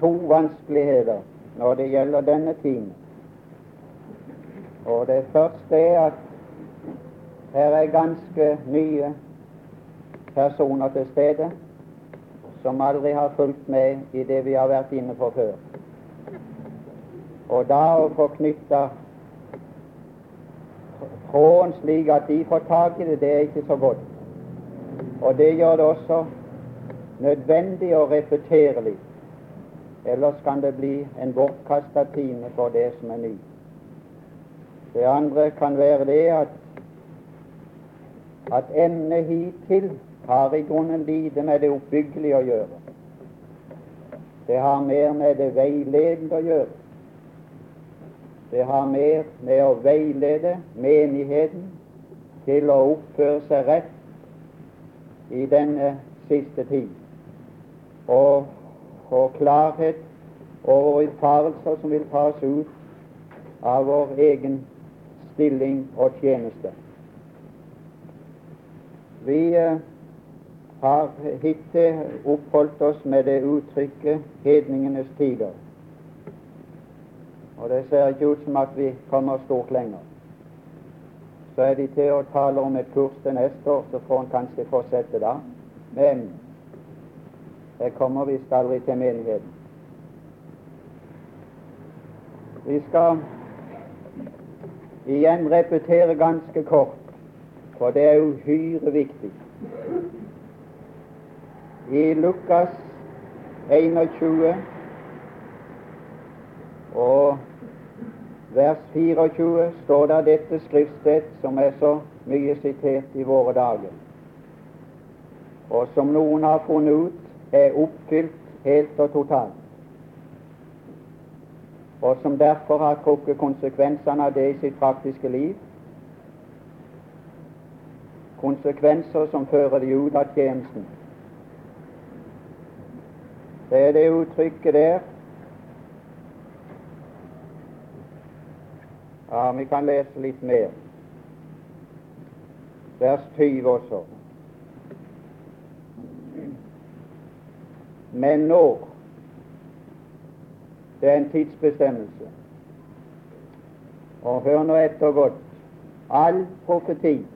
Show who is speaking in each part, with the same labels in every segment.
Speaker 1: to vanskeligheter når det gjelder denne tiden. Og det første er at her er ganske nye personer til stede som aldri har fulgt med i det vi har vært inne på før. Og da å få knytta tråden slik at de får tak i det, det er ikke så godt. Og det gjør det også nødvendig å repetere litt. Ellers kan det bli en bortkasta time for det som er ny. Det andre kan være det at, at emnet hittil har i grunnen lite med det oppbyggelige å gjøre. Det har mer med det veiledende å gjøre. Det har mer med å veilede menigheten til å oppføre seg rett i denne siste tid, og få klarhet over villfarelser som vil fares ut av vår egen stilling og tjeneste. Vi eh, har hittil oppholdt oss med det uttrykket 'hedningenes tider'. Og det ser ikke ut som at vi kommer stort lenger. Så er de til å tale om et kurs til neste år, så får en kanskje fortsette da. Men det kommer visst aldri til menigheten. Vi skal igjen repetere ganske kort, for det er uhyre viktig i Lukas 21 og vers 24 står det dette skriftsted som er så mye sitert i våre dager, og som noen har funnet ut er oppfylt helt og totalt, og som derfor har trukket konsekvensene av det i sitt praktiske liv, konsekvenser som fører de ut av tjenesten. Det er det uttrykket der. Ja, vi kan lese litt mer. Vers 20 også. Men når Det er en tidsbestemmelse. Og hør nå etter godt. All profeti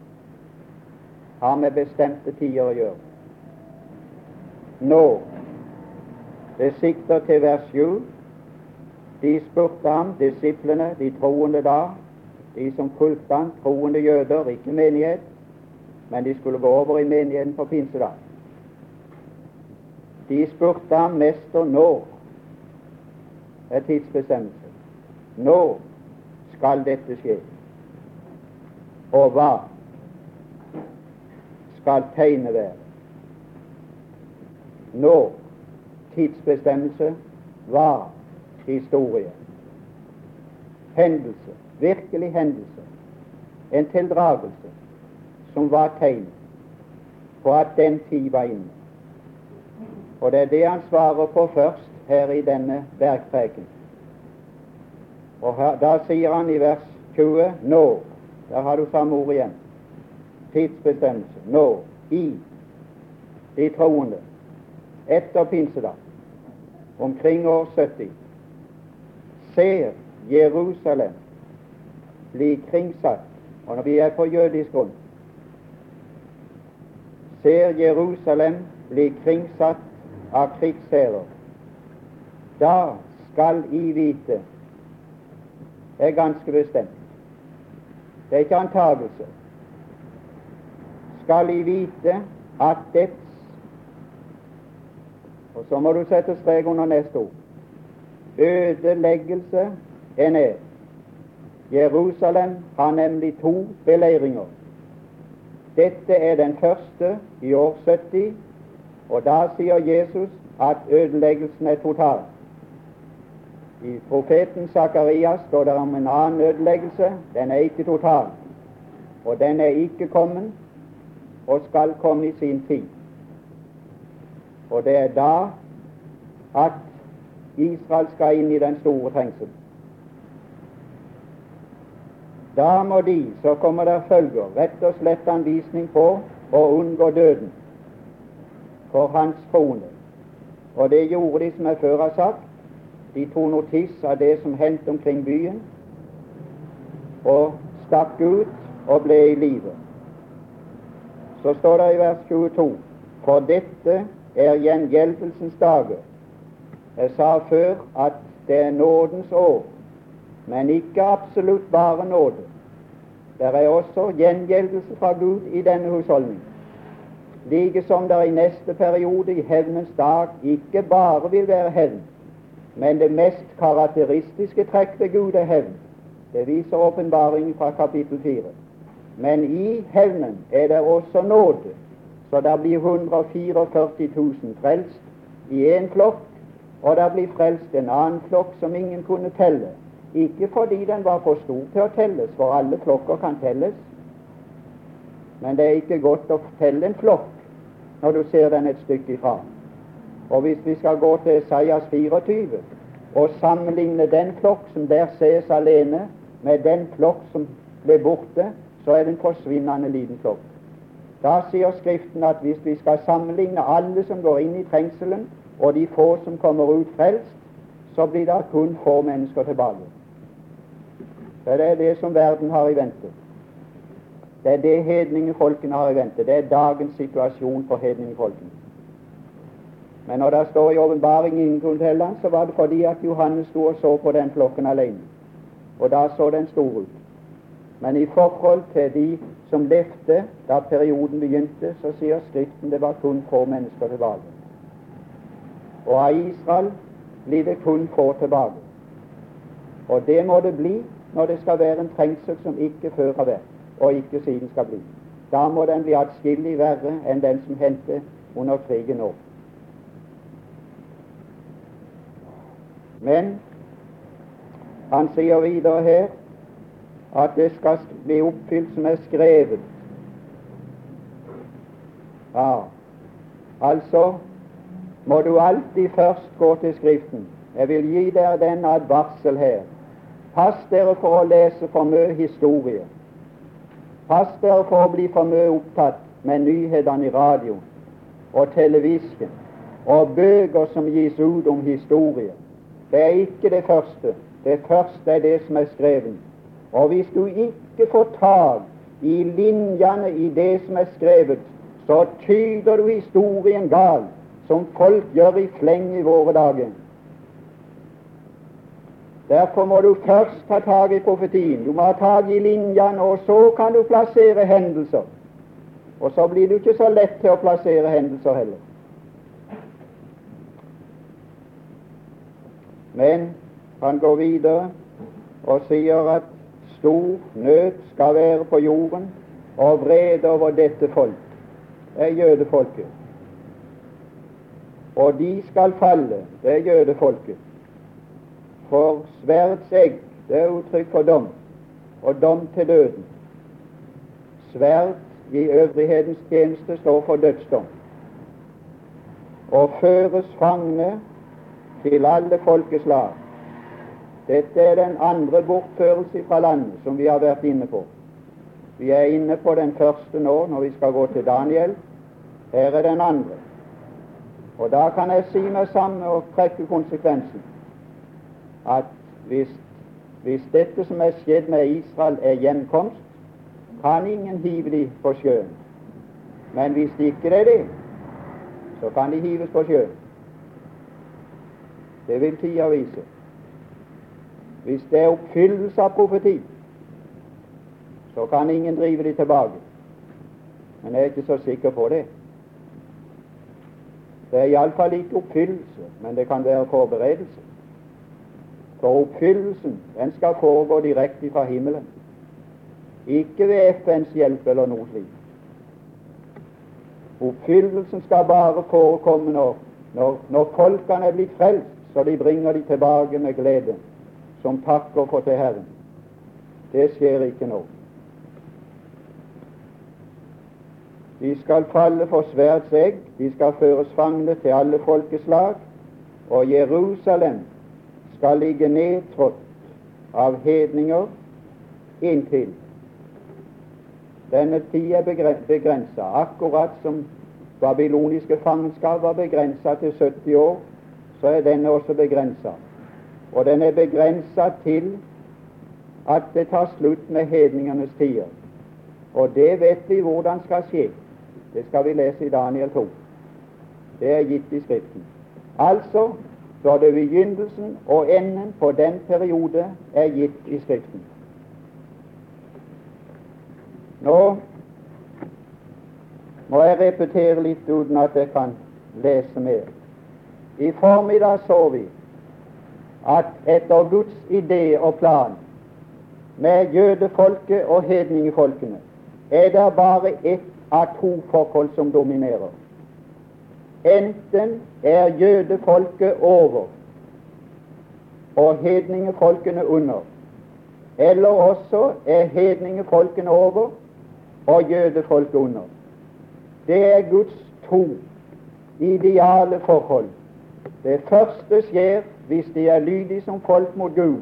Speaker 1: har med bestemte tider å gjøre. Når det sikter til vers 7. De spurte ham, disiplene, de troende da, de som fulgte ham, troende jøder, ikke menighet, men de skulle gå over i menigheten på pinsedag. De spurte ham, Mester, når er tidsbestemmelse? Nå skal dette skje? Og hva skal tegnet være? Nå tidsbestemmelse var historie. Hendelse, virkelig hendelse. En tildragelse som var tegn på at den tid var inne. Og det er det han svarer på først her i denne bergpreken. Og her, Da sier han i vers 20 nå. Der har du samme ord igjen. Tidsbestemmelse. Nå. I. De troende. Etter pinsedag omkring år 70 ser Jerusalem bli kringsatt, og når vi er på jødisk grunn, ser Jerusalem bli kringsatt av krigsherrer, da skal I vite Det er ganske bestemt. Det er ikke antagelse. Skal I vite at dets og så må du sette strek under neste ord. Ødeleggelse er ned. Jerusalem har nemlig to beleiringer. Dette er den første i år 70, og da sier Jesus at ødeleggelsen er total. I profeten Sakarias står det om en annen ødeleggelse. Den er ikke total. Og den er ikke kommet, og skal komme i sin tid. Og det er da at Israel skal inn i den store trengsel. Da må de, så kommer der følger, rett og slett anvisning på å unngå døden for hans trone. Og det gjorde de, som jeg før har sagt. De tok notis av det som hendte omkring byen, og stakk ut og ble i live. Så står det i vers 22 For dette er gjengjeldelsens dager. Jeg sa før at det er nådens år, men ikke absolutt bare nåde. Det er også gjengjeldelse fra Gud i denne husholdning. Like som det i neste periode, i hevnens dag, ikke bare vil være hevn, men det mest karakteristiske trekk ved Gud er hevn. Det viser åpenbaringen fra kapittel 4. Men i hevnen er det også nåde, så det blir 144 000 frelst i én flokk, og det blir frelst en annen flokk som ingen kunne telle. Ikke fordi den var for stor til å telles, for alle flokker kan telles. Men det er ikke godt å telle en flokk når du ser den et stykke ifra. Og hvis vi skal gå til Esaias 24 og sammenligne den flokk som der ses alene, med den flokk som ble borte, så er det en forsvinnende liten flokk. Da sier Skriften at hvis vi skal sammenligne alle som går inn i trengselen, og de få som kommer ut frelst, så blir det kun få mennesker tilbake. Det er det som verden har i vente. Det er det hedningfolkene har i vente. Det er dagens situasjon for hedningfolkene. Men når det står i åpenbaringen ingen kunne telle så var det fordi at Johannes sto og så på den flokken alene. Og da så den stor ut. Men i forhold til de som levde da perioden begynte, så sier Skriften det var kun få mennesker tilbake. Og av Israel blir det kun få tilbake. Og det må det bli når det skal være en trengsel som ikke før har vært, og ikke siden skal bli. Da må den bli atskillig verre enn den som hendte under krigen nå. Men han sier videre her at det skal bli oppfylt som er skrevet. Ja, altså må du alltid først gå til Skriften. Jeg vil gi dere den advarsel her. Pass dere for å lese for mye historie. Pass dere for å bli for mye opptatt med nyhetene i radio og televisjon og bøker som gis ut om historie. Det er ikke det første. Det første er det som er skrevet. Og hvis du ikke får tak i linjene i det som er skrevet, så tyder du historien gal, som folk gjør i fleng i våre dager. Derfor må du først ta tak i profetien. Du må ha tak i linjene, og så kan du plassere hendelser. Og så blir du ikke så lett til å plassere hendelser heller. Men han går videre og sier at stor nød skal være på jorden og vrede over dette folk. Det er jødefolket. Og de skal falle, det er jødefolket. For sverdets egg, det er uttrykk for dom, og dom til døden. Sverd i øvrighetens tjeneste står for dødsdom. Og føres fangne til alle folkeslag dette er den andre bortførelse fra landet som vi har vært inne på. Vi er inne på den første nå når vi skal gå til Daniel. Her er den andre. Og da kan jeg si meg sammen og trekke konsekvensen at hvis, hvis dette som er skjedd med Israel, er gjenkomst, kan ingen hive dem på sjøen. Men hvis det ikke er det, så kan de hives på sjøen. Det vil tida vise. Hvis det er oppfyllelse av profeti, så kan ingen drive de tilbake. Men jeg er ikke så sikker på det. Det er iallfall ikke oppfyllelse, men det kan være forberedelse. For oppfyllelsen den skal foregå direkte fra himmelen, ikke ved FNs hjelp eller noe slikt. Oppfyllelsen skal bare forekomme når, når, når folkene er blitt frelst, så de bringer de tilbake med glede som takker for til Herren. Det skjer ikke nå. De skal falle for svært egg, de skal føres fangne til alle folkeslag, og Jerusalem skal ligge nedtrådt av hedninger inntil denne tid er begrensa, akkurat som babyloniske fangenskap var begrensa til 70 år så er denne også begrensa. Og den er begrensa til at det tar slutt med hedningenes tider. Og det vet vi hvordan skal skje. Det skal vi lese i Daniel 2. Det er gitt i Skriften. Altså både begynnelsen og enden på den periode er gitt i Skriften. Nå må jeg repetere litt uten at jeg kan lese mer. I formiddag så vi at etter Guds idé og plan med jødefolket og hedningefolkene er det bare ett av to forhold som dominerer. Enten er jødefolket over og hedningefolkene under, eller også er hedningefolkene over og jødefolket under. Det er Guds to ideale forhold. Det første skjer hvis de er lydige som folk mot Gud,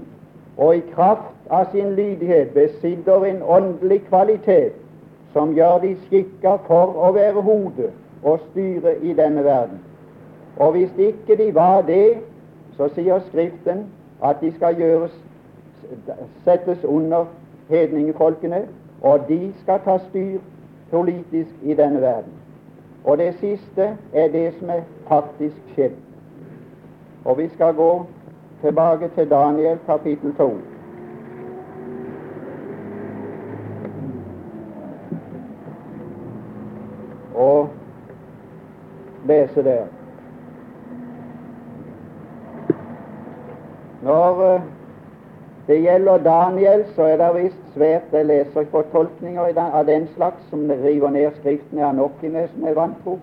Speaker 1: og i kraft av sin lydighet besitter en åndelig kvalitet som gjør de skikka for å være hode og styre i denne verden. Og hvis ikke de var det, så sier Skriften at de skal gjøres, settes under hedningefolkene, og de skal ta styr politisk i denne verden. Og det siste er det som er faktisk skjedd. Og vi skal gå tilbake til Daniel kapittel 2. Og lese der. Når uh, det gjelder Daniel, så er det visst svært Jeg leser ikke fortolkninger av den slags som river ned skriftene av har som jeg vant vantro.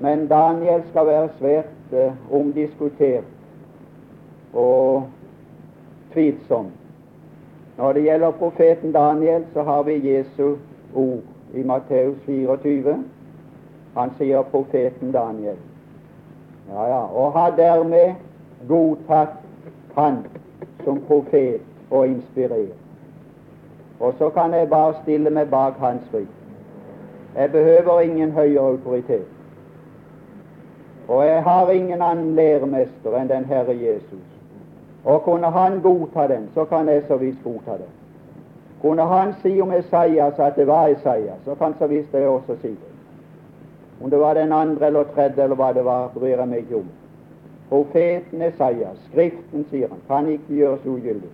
Speaker 1: Men Daniel skal være svært uh, omdiskutert og tvilsom. Når det gjelder profeten Daniel, så har vi Jesu ord i Matteus 24. Han sier profeten Daniel. Ja, ja, Og har dermed godtatt han som profet og inspirert. Og så kan jeg bare stille meg bak hans rygg. Jeg behøver ingen høyere autoritet. Og jeg har ingen annen læremester enn den Herre Jesus. Og kunne han godta den, så kan jeg så visst godta den. Kunne han si om Esaias at det var Esaias, så kan så visst jeg også si det. Om det var den andre eller tredje eller hva det var, bryr jeg meg ikke om. Profeten Esaias, Skriften, sier han, kan ikke gjøres ugyldig.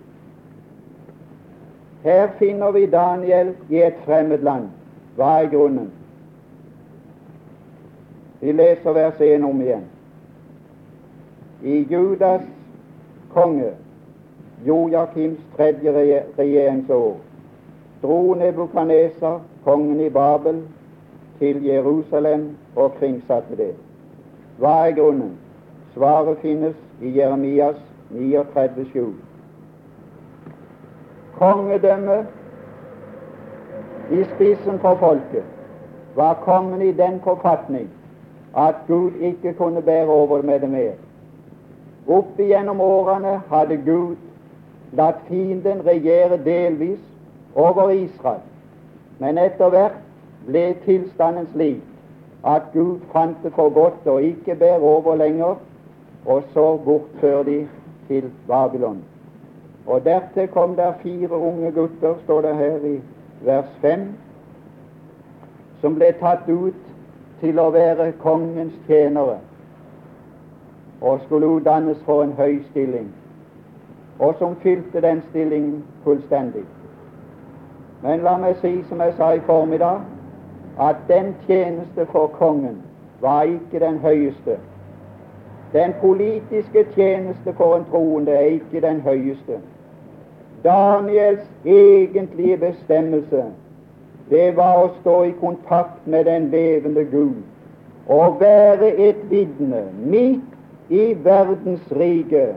Speaker 1: Her finner vi Daniel i et fremmed land. Hva er grunnen? Vi leser vers 1 om igjen. I Judas konge Joakims tredje regjeringsår dro Nebukadneser, kongen i Babel, til Jerusalem og kringsatte det. Hva er grunnen? Svaret finnes i Jeremias 39,7. Kongedømmet i spissen for folket var kongen i den forfatning at Gud ikke kunne bære over med det mer. Opp igjennom årene hadde Gud latt fienden regjere delvis over Israel, men etter hvert ble tilstanden slik at Gud fant det for godt å ikke bære over lenger, og så bortfører de til Babylon. Og dertil kom der fire unge gutter, står det her i vers 5, som ble tatt ut til å være kongens tjenere og skulle utdannes for en høy stilling, og som fylte den stillingen fullstendig. Men la meg si, som jeg sa i formiddag, at den tjeneste for kongen var ikke den høyeste. Den politiske tjeneste for en troende er ikke den høyeste. Daniels egentlige bestemmelse, det var å stå i kontakt med den levende Gud og være et vitne midt i verdensriket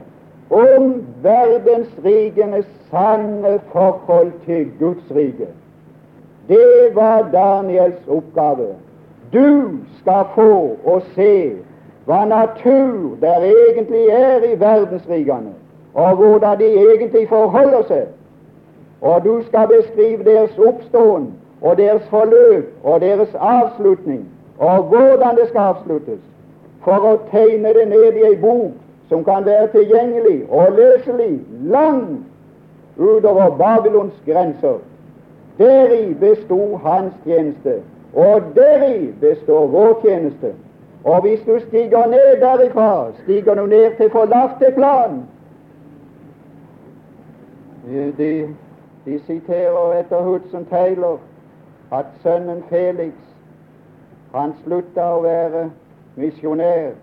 Speaker 1: om verdensrikenes sanne forhold til Guds rike. Det var Daniels oppgave. Du skal få å se hva natur der egentlig er i verdensrikene, og hvordan de egentlig forholder seg. Og du skal beskrive deres oppståen og deres forløp og deres avslutning, og hvordan det skal avsluttes. for å tegne det ned i ei bok som kan være tilgjengelig og løselig langt utover Babylons grenser. Deri bestod hans tjeneste, og deri består vår tjeneste. Og hvis du stiger ned derifra, stiger du ned til forlatte plan. De, de siterer etter Hudson Taylor at sønnen Felix han slutta å være misjonær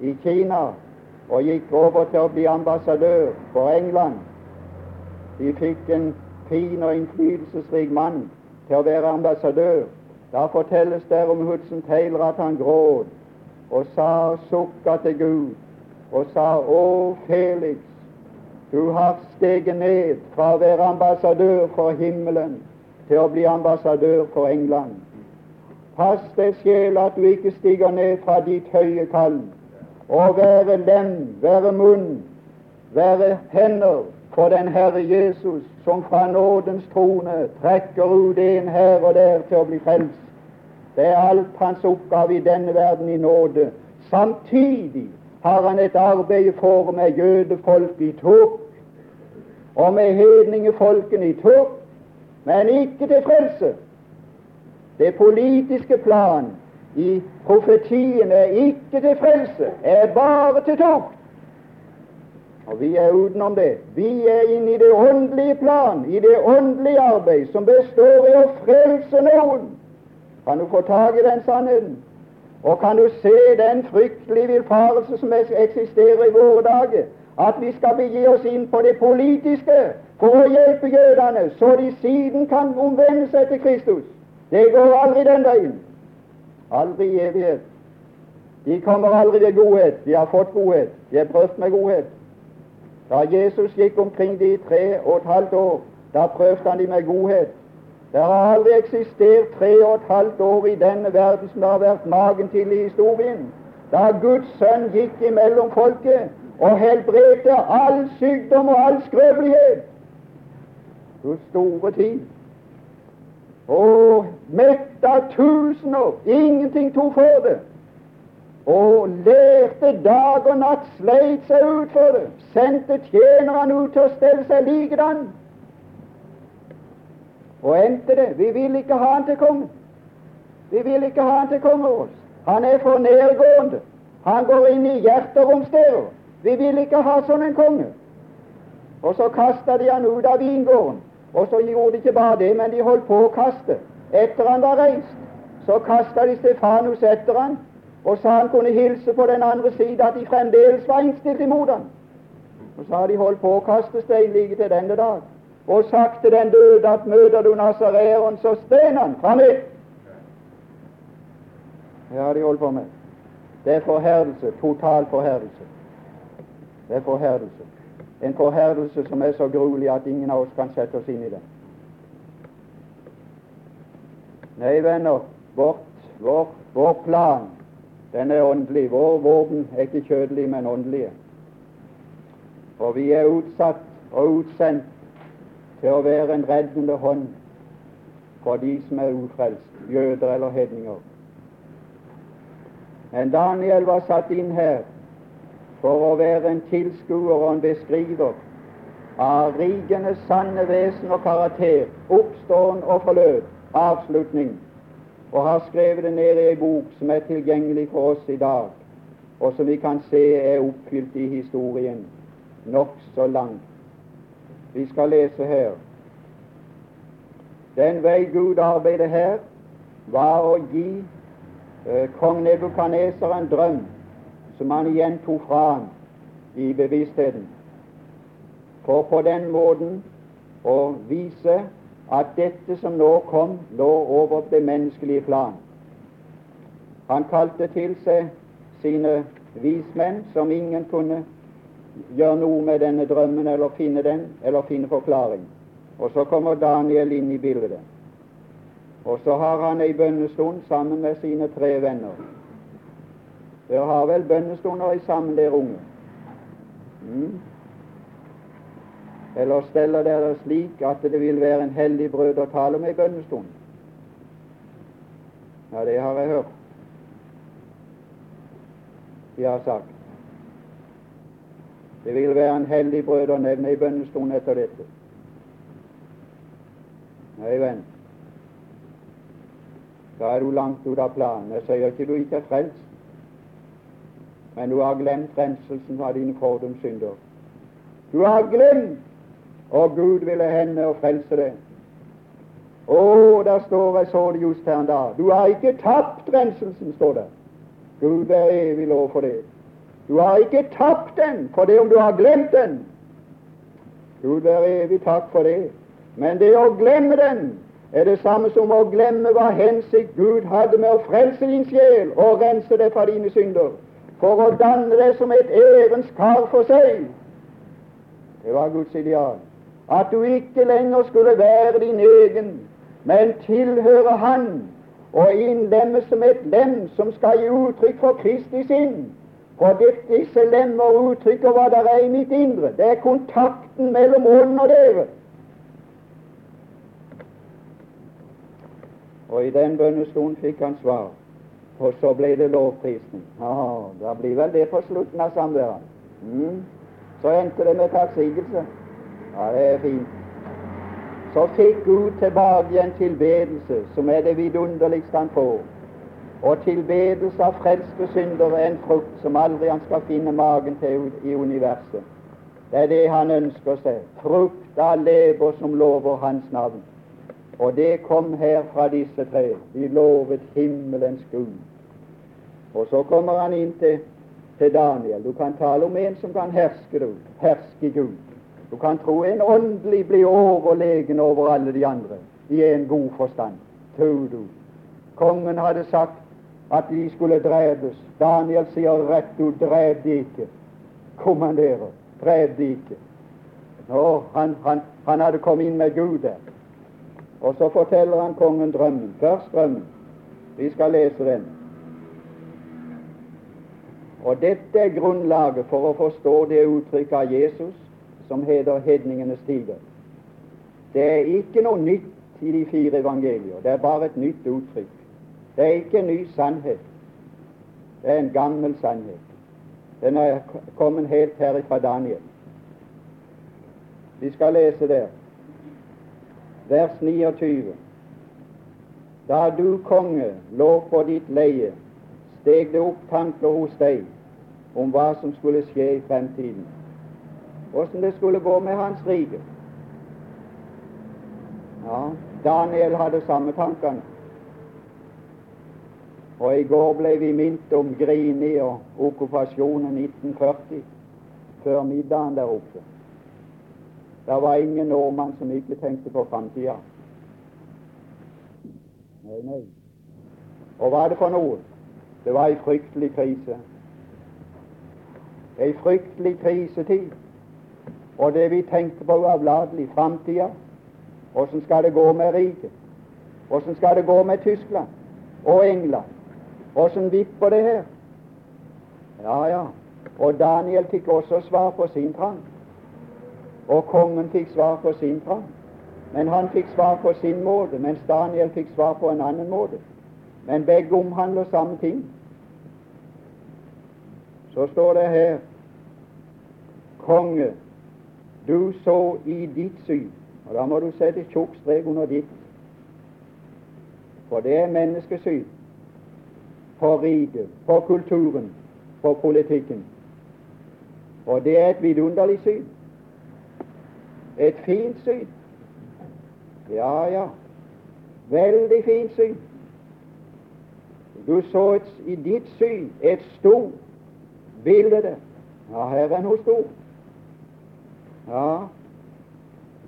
Speaker 1: i Kina og gikk over til å bli ambassadør for England. De fikk en fin og innflytelsesrik mann til å være ambassadør. Da fortelles det om Hudson Taylor at han gråt og sa sukka til Gud og sa Å, Felix, du har steget ned fra å være ambassadør for himmelen til å bli ambassadør for England. Pass deg sjel at du ikke stiger ned fra ditt høye kall og være lem, være munn, være hender for den Herre Jesus, som fra nådens trone trekker ut en her og der til å bli frelst. Det er alt hans oppgave i denne verden i nåde. Samtidig har han et arbeid for med jødefolk i tok, og med hedningefolkene i tok, men ikke til frelse. Det politiske plan i profetien er ikke til frelse, er bare til tukt. Og vi er utenom det. Vi er inne i det åndelige plan, i det åndelige arbeid, som består i å frelse noen. Kan du få tak i den sannheten? Og kan du se den fryktelige villfarelse som eksisterer i våre dager? At vi skal begi oss inn på det politiske for å hjelpe jødene, så de siden kan omvende seg til Kristus. Det går aldri den veien. Aldri i evighet. De kommer aldri til godhet. De har fått godhet. De har prøvd med godhet. Da Jesus gikk omkring de tre og et halvt år, da prøvde han de med godhet. Det har aldri eksistert tre og et halvt år i denne verden som det har vært magen til i historien. Da Guds sønn gikk imellom folket og helbredte all sykdom og all skrøpelighet. Du store tid. Og metta tusener. Ingenting tok for det. Og lærte dag og natt, sleit seg ut for det. Sendte tjenerne ut til å stelle seg likedan. Og endte det. Vi vil ikke ha han til konge. Vi vil ikke ha han til konge over oss. Han er for nedgående. Han går inn i hjerteromsteder. Vi vil ikke ha sånn en konge. Og så kasta de han ut av vingården. Og så gjorde de ikke bare det, men de holdt på å kaste. Etter han var reist, så kasta de Stefanus etter han, og sa han kunne hilse på den andre siden at de fremdeles var innstilt imot ham. Og så har de holdt på å kaste stein like til denne dag. Og sagt til den døde at møter du nasareeren, så sten han fram hit. Det har de holdt på med. Det er forherdelse. Total forherdelse. Det er forherdelse. En forherdelse som er så gruelig at ingen av oss kan sette oss inn i den. Nei, venner, vårt, vår, vår plan den er åndelig. Vår våpen er ikke kjødelige, men åndelige. Og vi er utsatt og utsendt til å være en reddende hånd for de som er ufrelst, jøder eller hedninger. Men Daniel var satt inn her for å være en tilskuer og en beskriver av rigenes sanne vesen og karakter, oppståen og forløp, avslutning, og har skrevet det ned i ei bok som er tilgjengelig for oss i dag, og som vi kan se er oppfylt i historien nokså langt. Vi skal lese her. Den vei Gud arbeidet her, var å gi eh, kong Nebukaneser en drøm som han igjen tok fra ham i bevisstheten, for på den måten å vise at dette som nå kom, lå over det menneskelige plan. Han kalte til seg sine vismenn, som ingen kunne gjøre noe med denne drømmen eller finne den eller finne forklaring. Og så kommer Daniel inn i bildet. Og så har han ei bønnestund sammen med sine tre venner. Dere har vel bønnestunder i sammen, dere unge? Mm. Eller steller dere det slik at det vil være en hellig brød å tale med i bønnestunden? Ja, det har jeg hørt. de har sagt. Det vil være en hellig brød å nevne i bønnestunden etter dette. Nei, venn, da er du langt ut av planen. Jeg sier ikke du ikke er frelst, men du har glemt renselsen av dine fordomssynder. Du har glemt, og Gud ville hende og frelse det. Å, der står jeg så det just her en dag. Du har ikke tapt renselsen, står det. Gud er evig lov for det. Du har ikke tapt den for det om du har glemt den. Gud være evig takk for det. Men det å glemme den er det samme som å glemme hva hensikt Gud hadde med å frelse din sjel og rense deg fra dine synder, for å danne deg som et evens kar for seg. Det var Guds ideal. At du ikke lenger skulle være din egen, men tilhøre Han og innlemme som et lem som skal gi uttrykk for Kristi sinn. For disse lemmer uttrykker hva det er i mitt indre. Det er kontakten mellom ånden og dere. Og i den bønnestolen fikk han svar. Og så ble det lovprisning. Ja, da blir vel det på slutten av samværet. Mm. Så endte det med takksigelse. Ja, det er fint. Så fikk Gud tilbake igjen tilbedelse, som er det vidunderligste han får. Og tilbedelse av frelste syndere er en frukt som aldri han skal finne magen til i universet. Det er det han ønsker seg. Frukt av lever som lover hans navn. Og det kom her fra disse tre. De lovet himmelens Gud. Og så kommer han inn til, til Daniel. Du kan tale om en som kan herske, du. Herske Gud. Du kan tro en åndelig blir overlegen over alle de andre i en god forstand. Tror du. Kongen hadde sagt at de skulle drepes. Daniel sier rett ut drep de ikke. Kommanderer. Drep de ikke. Nå, han, han, han hadde kommet inn med Gud der. Og så forteller han kongen drømmen. Først drømmen. Vi skal lese den. Og dette er grunnlaget for å forstå det uttrykket av Jesus som heter 'hedningenes tider. Det er ikke noe nytt i de fire evangelier. Det er bare et nytt uttrykk. Det er ikke en ny sannhet. Det er en gammel sannhet. Den er kommet helt her fra Daniel. Vi skal lese der vers 29. Da du, konge, lå på ditt leie, steg det opp tanker hos deg om hva som skulle skje i fremtiden, åssen det skulle gå med hans rike. Ja, Daniel hadde samme tankene. Og i går ble vi minnet om Grini og okkupasjonen 1940, før middagen der oppe. Det var ingen nordmann som ikke tenkte på framtida. Nei, nei. Og hva er det for noe? Det var ei fryktelig krise. Ei fryktelig krisetid. Og det vi tenkte på uavlatelig framtida. Åssen skal det gå med riket? Åssen skal det gå med Tyskland og England? Åssen vipper det her? Ja, ja. Og Daniel fikk også svar på sin trang. Og kongen fikk svar på sin trang. Men han fikk svar på sin måte, mens Daniel fikk svar på en annen måte. Men begge omhandler samme ting. Så står det her Konge, du så i ditt syn Og da må du sette tjukk strek under ditt. For det er menneskesyn For riket, for kulturen, for politikken. Og det er et vidunderlig syn. Et fint syn. Ja, ja. Veldig fint syn. Du så et, i ditt syn et stort bilde. Ja, her er noe stort. Ja.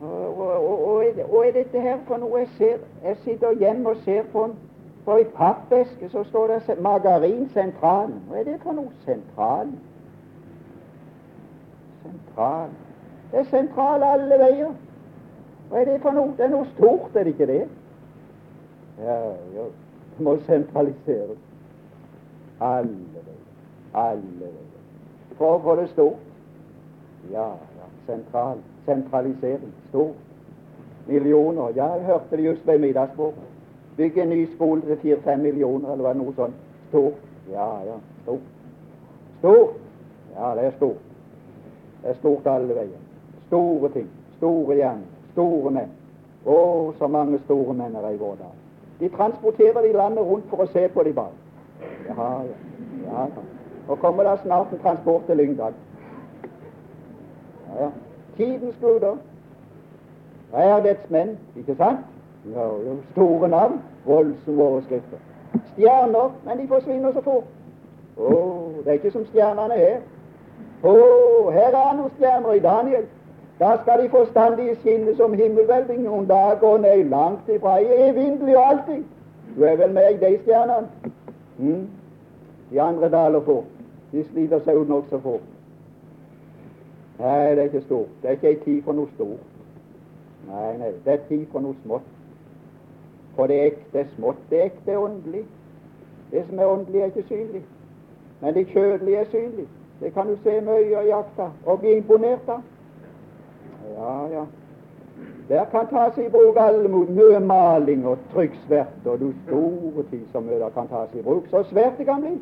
Speaker 1: Og, og, og, og, er dette her for noe jeg ser? Jeg sitter hjemme og ser på en på ei pappeske så står det Margarin Sentralen. Hva er det for noe? Sentral? Sentral det er sentral alle veier. Hva er det for noe? Det er noe stort, er det ikke det? Ja, ja. Det må sentraliseres. Alle veier. Alle veier. For å få det stort. Ja. Sentral. Sentralisering. Stort. Millioner. Ja, jeg hørte det just ved middagsbordet. Bygge en ny skole til fire-fem millioner, eller noe sånt. Stort. Ja, ja. Stort. Stort. Ja, det er stort. Det er stort alle veier. Store ting. Store gjerninger. Store menn. Å, så mange store menn er i vår dag. De transporterer de landet rundt for å se på de bare. Ja, ja. ja. Nå kommer det snart en transport til Lyngdal. Ja. Tidens guder. Er dets menn, ikke sant? Ja, jo, store navn, voldsomme overskrifter. Stjerner, men de forsvinner så fort. Å, oh, det er ikke som stjernene her. Å, oh, her er noen stjerner i Daniel. Da skal de forstandige skinne som himmelhvelving noen dager, nei, langt ifra, evinnelig og alltid. Du er vel med i de stjernene? Mm. De andre daler fort. De sliter seg ut nokså fort. Nei, det er ikke stort. Det er ikke ei tid for noe stort. Nei, nei, det er tid for noe smått. For det ekte er smått. Det ekte er åndelig. Det som er åndelig, er ikke synlig. Men det kjødelige er synlig. Det kan du se med øye og jakta og bli imponert av. Ja, ja. Der kan tas i bruk alle mye maling og trykksvert og du store tid som møter kan tas i bruk. Så svært det kan bli.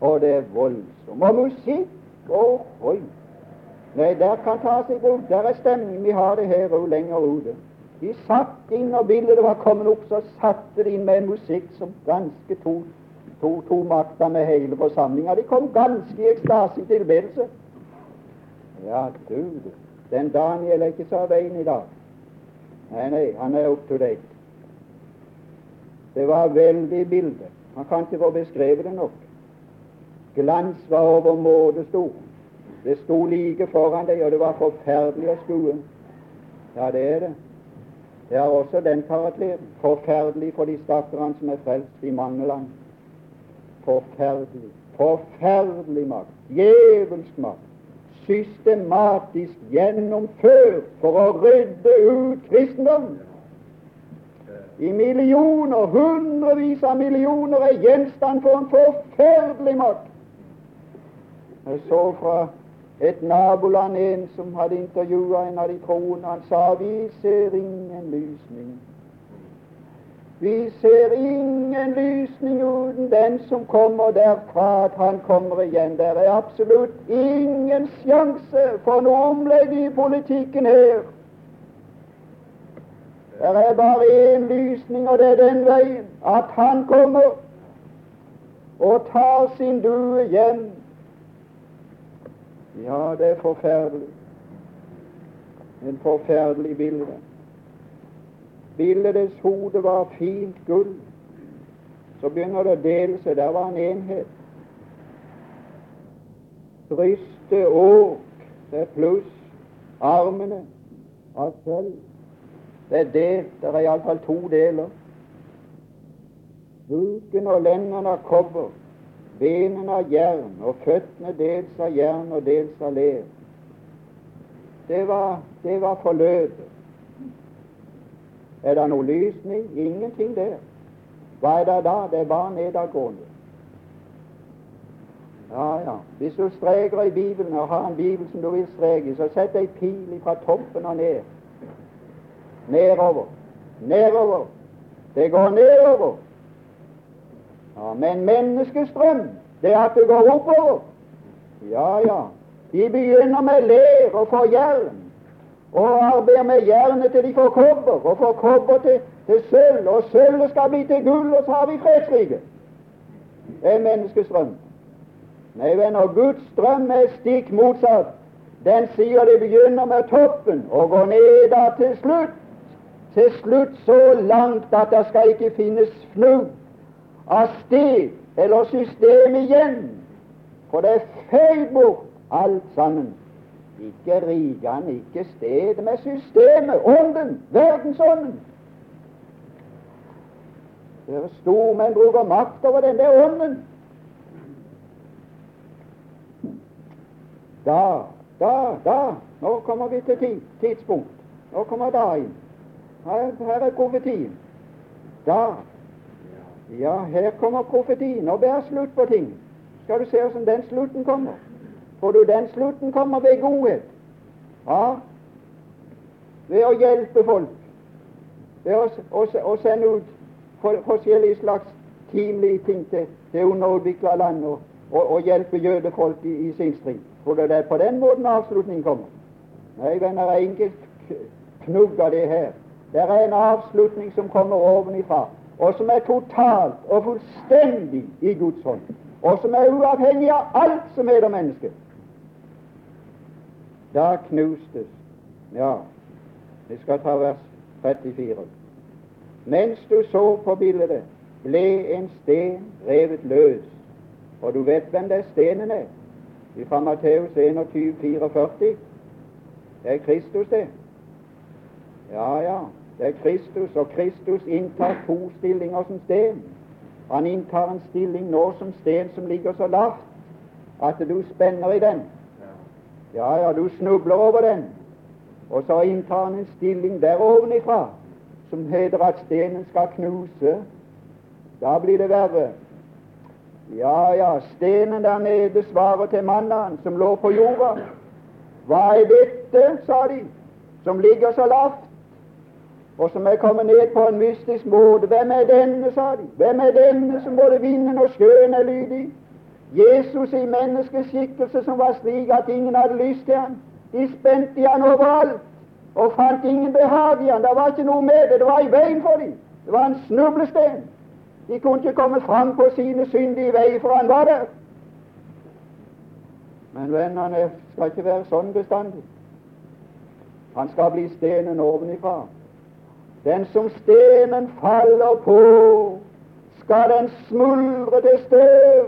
Speaker 1: Og det er voldsomt. Og musikk og oi. Nei, der kan tas i bruk. Der er stemning. Vi har det her og lenger ute. De satt inn, når bildet var kommet opp, så satte de inn med en musikk som ganske to, to, to makta med hele forsamlinga. De kom ganske i ekstase i tilbedelse. Ja, du, den Daniel er ikke så av veien i dag. Nei, nei, han er up to date. Det var veldig bilde. Man kan ikke få beskrevet det nok. Glans var overmåte stor. Det sto like foran deg, og det var forferdelig å skue. Ja, det er det. Det har også den karakteren. Forferdelig for de stakkarene som er frelst i mange land. Forferdelig. Forferdelig makt. Djevelsk makt. Systematisk gjennomført for å rydde ut kristendom. I millioner, hundrevis av millioner er gjenstand for en forferdelig makt. Jeg så fra et naboland en som hadde intervjua en av de troende. Han sa vi ser ingen lysning. Vi ser ingen lysning uten den som kommer derfra at han kommer igjen. Det er absolutt ingen sjanse for noe omlegging i politikken her. Det er bare én lysning, og det er den veien at han kommer og tar sin due hjem ja, det er forferdelig. En forferdelig bilde. Bildets hode var fint gull. Så begynner det å dele seg. Der var en enhet. Brystet åk, det er pluss. Armene av sølv. Det er delt. Det er iallfall to deler. Buken og lendene av kobber benene av jern og føttene dels av jern og dels av ler. Det var, det var forløpet. Er det noe lysning? Ingenting der. Hva er det da? Det er bare nedadgående. Ja, ja. Hvis du streker i Bibelen og har en bibel som du vil streke så sett ei pil fra toppen og ned. Nedover. Nedover. Det går nedover. Ja, Men menneskestrøm, det er at det går oppover. Ja, ja. De begynner med ler og får jern, og arbeider med jernet til de får kobber, og får kobber til, til sølv, og sølvet skal bli til gull, og så har vi fredsriket. Det er menneskestrøm. Nei, venner, Guds strøm er stikk motsatt. Den sier det begynner med toppen og går ned da til slutt. Til slutt så langt at det skal ikke finnes fnugg av sted eller system igjen. For det er feid bort alt sammen. Ikke rikene, ikke stedet, men systemet, ånden, verdensånden. Dere stormenn bruker makt over den der ånden. Da, da, da Nå kommer vi til tid, tidspunkt. Nå kommer dagen. Her, her er profetien. Da ja, her kommer profetien og bærer slutt på ting. Skal du se hvordan den slutten kommer? For du, den slutten kommer ved godhet. Ja, ved å hjelpe folk. Ved å, å, å sende ut forskjellige slags timelige ting til, til underutvikla land og og, hjelpe jødefolk i, i sin strid. Du det er på den måten avslutningen kommer? Nei, venner, enkelt knugg av det her. Det er en avslutning som kommer ovenifra, og som er totalt og fullstendig i Guds hånd, og som er uavhengig av alt som heter menneske. Da knustes Ja, vi skal ta vers 34. Mens du så på bildet, ble en sten revet løs. Og du vet hvem det stenen er? Fra Matteus 21, 44. Det er Kristus, det. Ja, ja, det er Kristus, og Kristus inntar to stillinger som sten. Han inntar en stilling nå som sten som ligger så lavt at du spenner i den. Ja, ja, du snubler over den. Og så inntar han en stilling der ovenifra som heter at stenen skal knuse. Da blir det verre. Ja, ja, stenen der nede svarer til mannen som lå på jorda. Hva er dette, sa de, som ligger så lavt, og som er kommet ned på en mystisk måte? Hvem er denne, sa de. Hvem er denne som både vinden og sjøen er lydig? Jesus i menneskeskikkelse som var slik at ingen hadde lyst til ham. De spente i han overalt og fant ingen behag i han. Det var ikke noe med det. Det var i veien for dem. Det var en snublestein. De kunne ikke komme fram på sine syndige veier, for han var der. Men vennene skal ikke være sånn bestandig. Han skal bli stenen ovenifra. Den som stenen faller på, skal den smuldre til støv.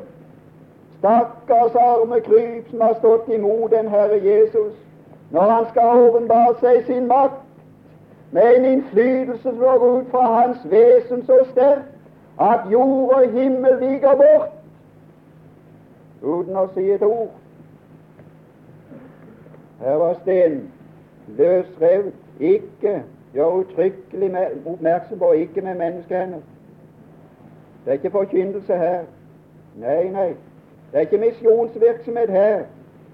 Speaker 1: Stakkars arme kryp som har stått imot den Herre Jesus når han skal åpenbare seg sin makt med en innflytelse som går ut fra hans vesen så sterkt at jord og himmel viker bort uten å si et ord. Her var stenen løsrevet, ikke gjør uttrykkelig oppmerksom på, ikke med menneskehender. Det er ikke forkynnelse her. Nei, nei. Det er ikke misjonsvirksomhet her.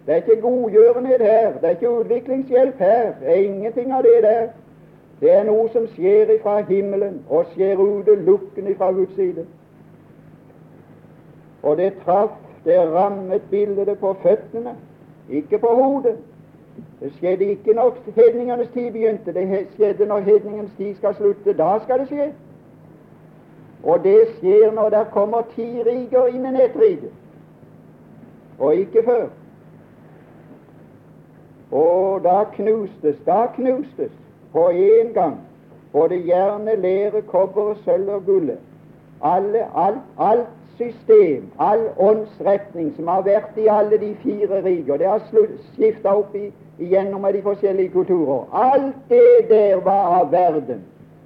Speaker 1: Det er ikke godgjørenhet her. Det er ikke utviklingshjelp her. Det er ingenting av det der. Det er noe som skjer ifra himmelen og skjer utelukkende ifra Guds side. Og det traff, det rammet bildet på føttene, ikke på hodet. Det skjedde ikke når hedningenes tid begynte. Det skjedde når hedningens tid skal slutte. Da skal det skje. Og det skjer når det kommer ti riker innen et rike, og ikke før. Og da knustes, da knustes på én gang både hjerne, lere, kobber, sølv og gullet. Alle, alt, alt system, all åndsretning som har vært i alle de fire riker, det har skifta opp i, igjennom med de forskjellige kulturer. Alt det der var av verden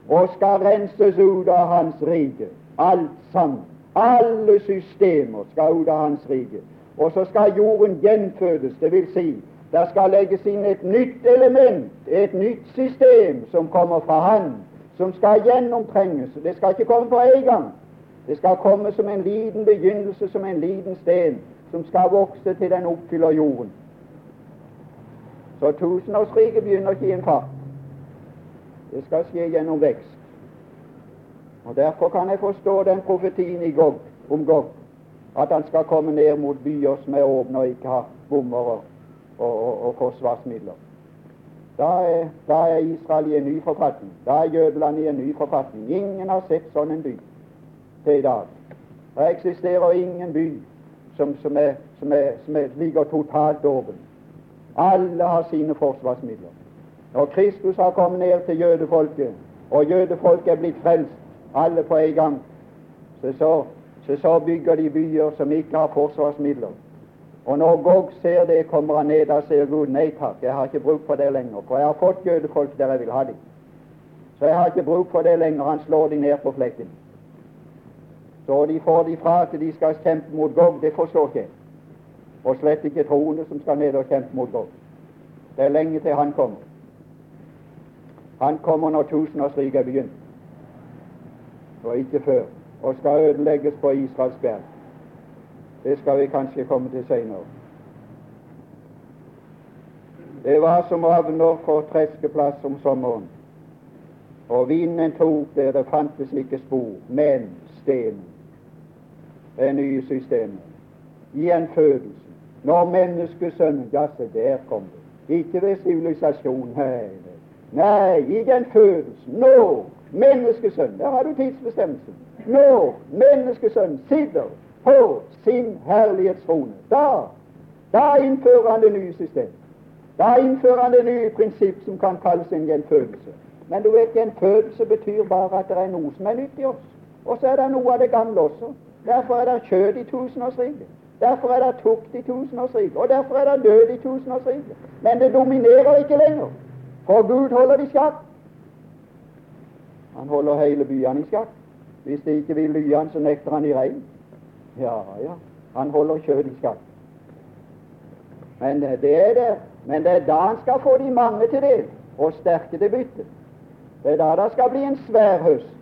Speaker 1: og skal renses ut av Hans rike. Alt sammen. Alle systemer skal ut av Hans rike. Og så skal jorden gjenfødes, det vil si der skal legges inn et nytt element, et nytt system som kommer fra Han, som skal gjennomtrenges. Det skal ikke komme på en gang. Det skal komme som en liten begynnelse, som en liten sten, som skal vokse til den oppfyller jorden. Så tusenårsriket begynner ikke i en fart. Det skal skje gjennom vekst. Og Derfor kan jeg forstå den profetien i Gog, om Gog, at han skal komme ned mot byer som er åpne og ikke har bommer og, og, og forsvarsmidler. Da er, da er, Israel i en ny forfatning. Da er Jødeland i en ny forfatning. Ingen har sett sånn en by til i dag. Det eksisterer ingen by som, som, er, som, er, som er, ligger totalt åpen. Alle har sine forsvarsmidler. Når Kristus har kommet ned til jødefolket, og jødefolket er blitt frelst, alle på en gang, så, så, så, så bygger de byer som ikke har forsvarsmidler. Og når Gog ser det, kommer han ned og sier Gud nei takk, jeg har ikke bruk for det lenger, for jeg har fått jødefolk der jeg vil ha dem. Så jeg har ikke bruk for det lenger. Han slår dem ned på flekken. Så de får de fra til de skal kjempe mot Gog, det forstår ikke jeg. Og slett ikke troende som skal ned og kjempe mot Gud. Det er lenge til han kommer. Han kommer når tusenårsriket er begynt, og ikke før, og skal ødelegges på Israels berg. Det skal vi kanskje komme til seinere. Det var som ravner for treskeplass om sommeren. Og vinden tok det, det fantes ikke spor, men stenen. Det nye systemet. i en fødelse. Når menneskesønnen Ja, se, der kom det. Ikke ved sivilisasjon. Nei, nei, i den følelsen. Nå, menneskesønnen. Der har du tidsbestemmelsen. Nå, menneskesønnen sitter på sin herlighetstrone. Da, da innfører han det nye system. Da innfører han det nye prinsipp som kan kalles en gjenfødelse. Men du vet, gjenfødelse betyr bare at det er noe som er nytt i oss. Og så er det noe av det gamle også. Derfor er det kjød i tusenårsriket. Derfor er det tukt i tusenårsriket. Og derfor er det død i tusenårsriket. Men det dominerer ikke lenger. For Gud holder det i sjakk. Han holder hele byene i sjakk. Hvis de ikke vil ly han, så nekter han i regn. Ja, ja. Han holder kjødet i sjakk. Men det er det. Men det er da han skal få de mange til del, og sterke til bytte. Det er da det skal bli en svær høst.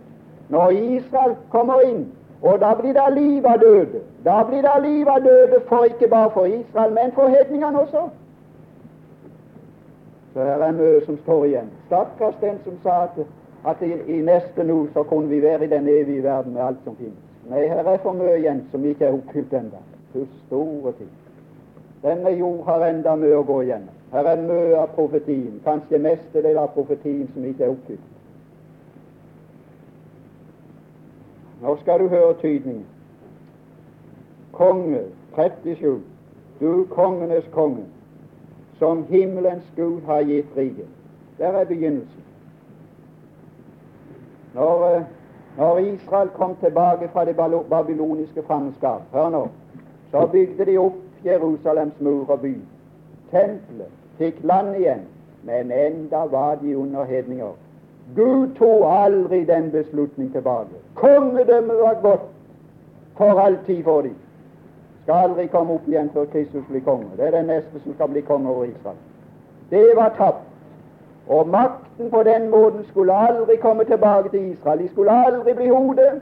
Speaker 1: Når Israel kommer inn og da blir det liv av døde. Da blir det liv av døde for ikke bare for Israel, men for hedningene også. Så her er mye som står igjen. Stakkars den som sa at, at i, i, neste nå så kunne vi være i den evige verden med alt som finnes. Nei, her er for mye igjen som ikke er oppfylt ennå. Hvor store ting. Denne jord har enda mye å gå igjennom. Her er mye av profetien, kanskje mestedelen av profetien som ikke er oppfylt. Nå skal du høre tydningen. Konge 37. Du kongenes konge, som himmelens Gud har gitt riket. Der er begynnelsen. Når, eh, når Israel kom tilbake fra det babyloniske fangenskap, hør nå, så bygde de opp Jerusalems mur og by. Tempelet fikk land igjen, men enda var de under hedninger. Gud tok aldri den beslutning tilbake. Kongedømmet var godt for all tid for dem. Skal aldri komme opp igjen før Kristus blir konge. Det er den neste som skal bli konge over Israel. Det var tapt. Og makten på den måten skulle aldri komme tilbake til Israel. De skulle aldri bli hodet.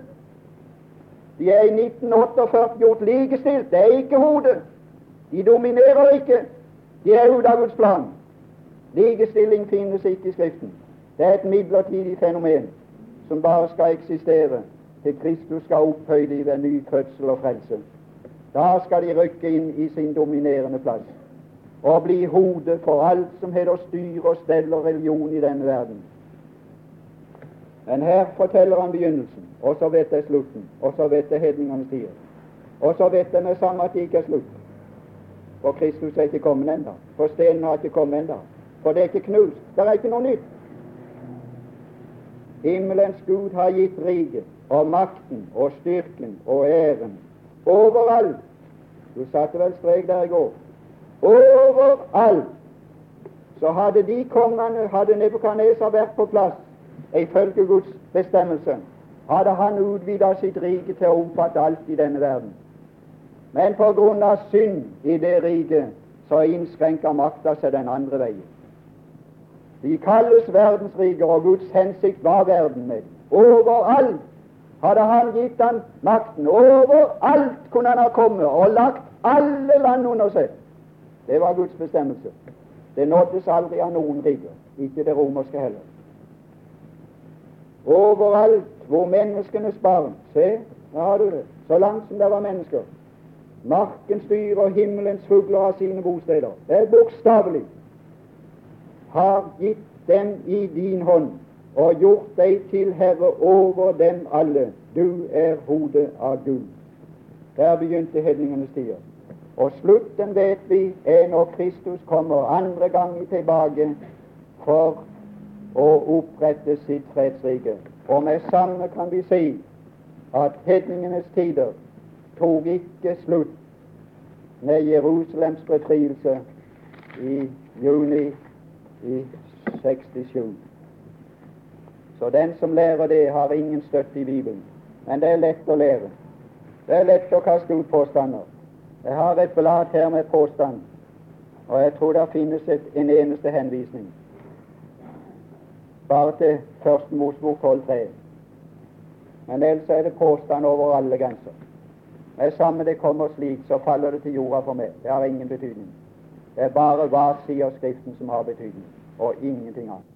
Speaker 1: De er i 1948 gjort likestilt. Det er ikke hodet. De dominerer ikke. De er ute av Guds plan. Likestilling finnes ikke i Skriften. Det er et midlertidig fenomen som bare skal eksistere til Kristus skal opphøye dem ved ny fødsel og frelse. Da skal de rykke inn i sin dominerende plass og bli hodet for alt som heter styre og stell og religion i denne verden. Men her forteller han begynnelsen, og så vet jeg slutten, og så vet jeg hedningenes tider. Og så vet jeg med samme at det ikke er slutt. For Kristus er ikke kommet ennå. For stenen har ikke kommet ennå. For det er ikke knust. Det er ikke noe nytt. Himmelens Gud har gitt riket og makten og styrken og æren overalt. Du satte vel strek der i går. Overalt så hadde de kongene, hadde Nebukadneser vært på plass ifølge Guds bestemmelse, hadde han utvida sitt rike til å omfatte alt i denne verden. Men på grunn av synd i det riket så innskrenka makta seg den andre veien. De kalles verdensriker, og Guds hensikt var verden med Overalt hadde han gitt han makten. Overalt kunne han ha kommet og lagt alle land under seg. Det var Guds bestemmelse. Det nåddes aldri av noen riker, ikke det romerske heller. Overalt hvor menneskenes barn Se, der har du det. Så langt som det var mennesker. Markens dyr og himmelens fugler har sine bosteder. Det er bokstavelig har gitt dem i din hånd og gjort deg til herre over dem alle. Du er hodet av Gud. Der begynte hedningenes tider. Og slutten vet vi er når Kristus kommer andre gangen tilbake for å opprette sitt fredsrike. Og med samme kan vi si at hedningenes tider tok ikke slutt med Jerusalems befrielse i juni i 67. Så den som lærer det, har ingen støtte i Bibelen. Men det er lett å lære. Det er lett å kaste ut påstander. Jeg har et blad her med påstand, og jeg tror det finnes et, en eneste henvisning. Bare til Første Mosbok 12.3. Men ellers er det påstand over alle grenser. Med samme det kommer slik, så faller det til jorda for meg. Det har ingen betydning. Det er bare hva sier Skriften som har betydning, og ingenting annet.